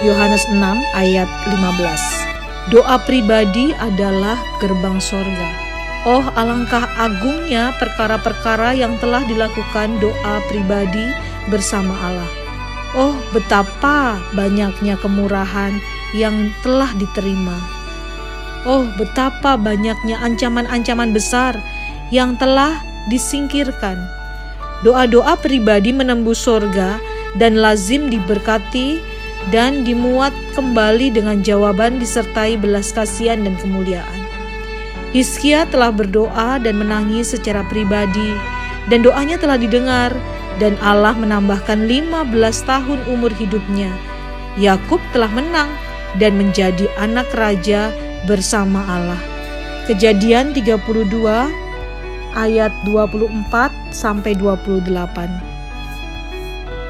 Yohanes 6 ayat 15. Doa pribadi adalah gerbang sorga. Oh alangkah agungnya perkara-perkara yang telah dilakukan doa pribadi bersama Allah. Oh betapa banyaknya kemurahan yang telah diterima. Oh betapa banyaknya ancaman-ancaman besar yang telah disingkirkan. Doa-doa pribadi menembus sorga dan lazim diberkati dan dimuat kembali dengan jawaban disertai belas kasihan dan kemuliaan. Hizkia telah berdoa dan menangis secara pribadi dan doanya telah didengar dan Allah menambahkan 15 tahun umur hidupnya. Yakub telah menang dan menjadi anak raja bersama Allah. Kejadian 32 ayat 24 sampai 28.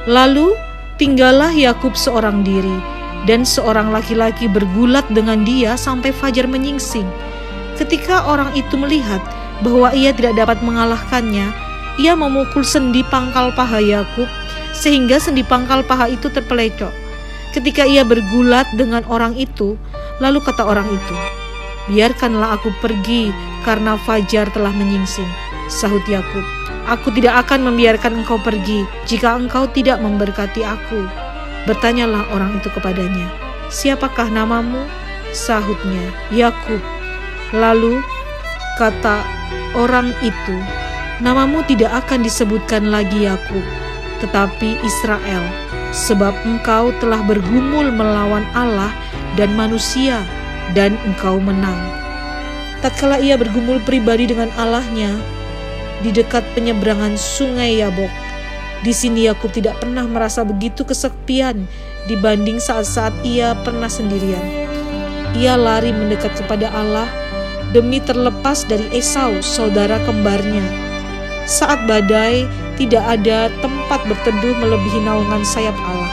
Lalu tinggallah Yakub seorang diri dan seorang laki-laki bergulat dengan dia sampai fajar menyingsing. Ketika orang itu melihat bahwa ia tidak dapat mengalahkannya, ia memukul sendi pangkal paha Yakub sehingga sendi pangkal paha itu terpelecok. Ketika ia bergulat dengan orang itu, lalu kata orang itu, "Biarkanlah aku pergi karena fajar telah menyingsing." Sahut Yakub, "Aku tidak akan membiarkan engkau pergi jika engkau tidak memberkati aku." Bertanyalah orang itu kepadanya, "Siapakah namamu?" Sahutnya, "Yakub." Lalu kata orang itu, "Namamu tidak akan disebutkan lagi Yakub, tetapi Israel, sebab engkau telah bergumul melawan Allah dan manusia, dan engkau menang." Tatkala ia bergumul pribadi dengan Allahnya di dekat penyeberangan Sungai Yabok, di sini Yakub tidak pernah merasa begitu kesepian dibanding saat-saat ia pernah sendirian. Ia lari mendekat kepada Allah demi terlepas dari Esau, saudara kembarnya. Saat badai, tidak ada tempat berteduh melebihi naungan sayap Allah.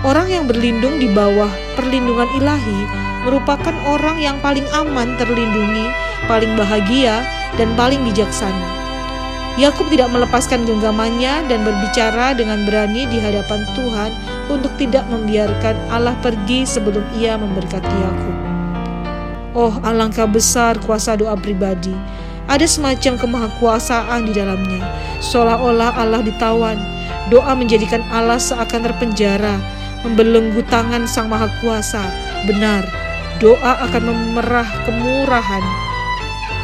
Orang yang berlindung di bawah perlindungan ilahi merupakan orang yang paling aman terlindungi, paling bahagia, dan paling bijaksana. Yakub tidak melepaskan genggamannya dan berbicara dengan berani di hadapan Tuhan untuk tidak membiarkan Allah pergi sebelum ia memberkati Yakub. Oh, alangkah besar kuasa doa pribadi. Ada semacam kemahakuasaan di dalamnya, seolah-olah Allah ditawan. Doa menjadikan Allah seakan terpenjara, membelenggu tangan Sang Maha Kuasa. Benar, doa akan memerah kemurahan,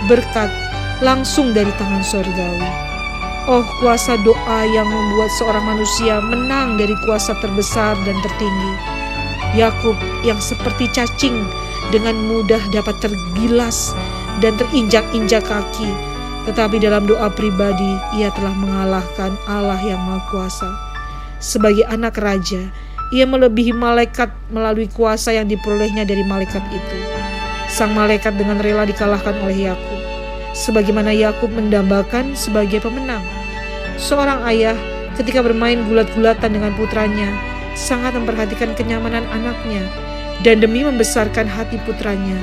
berkat langsung dari tangan sorgawi. Oh, kuasa doa yang membuat seorang manusia menang dari kuasa terbesar dan tertinggi. Yakub yang seperti cacing dengan mudah dapat tergilas dan terinjak-injak kaki, tetapi dalam doa pribadi ia telah mengalahkan Allah yang Maha Kuasa. Sebagai anak raja, ia melebihi malaikat melalui kuasa yang diperolehnya dari malaikat itu. Sang malaikat dengan rela dikalahkan oleh Yakub, sebagaimana Yakub mendambakan sebagai pemenang. Seorang ayah ketika bermain gulat-gulatan dengan putranya sangat memperhatikan kenyamanan anaknya dan demi membesarkan hati putranya,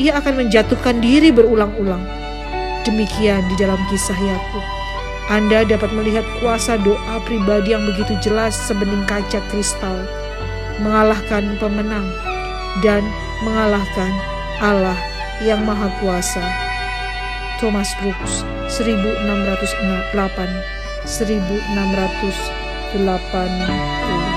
ia akan menjatuhkan diri berulang-ulang. Demikian di dalam kisah Yakub. Anda dapat melihat kuasa doa pribadi yang begitu jelas sebening kaca kristal, mengalahkan pemenang dan mengalahkan Allah yang Maha Kuasa. Thomas Brooks 1608 1680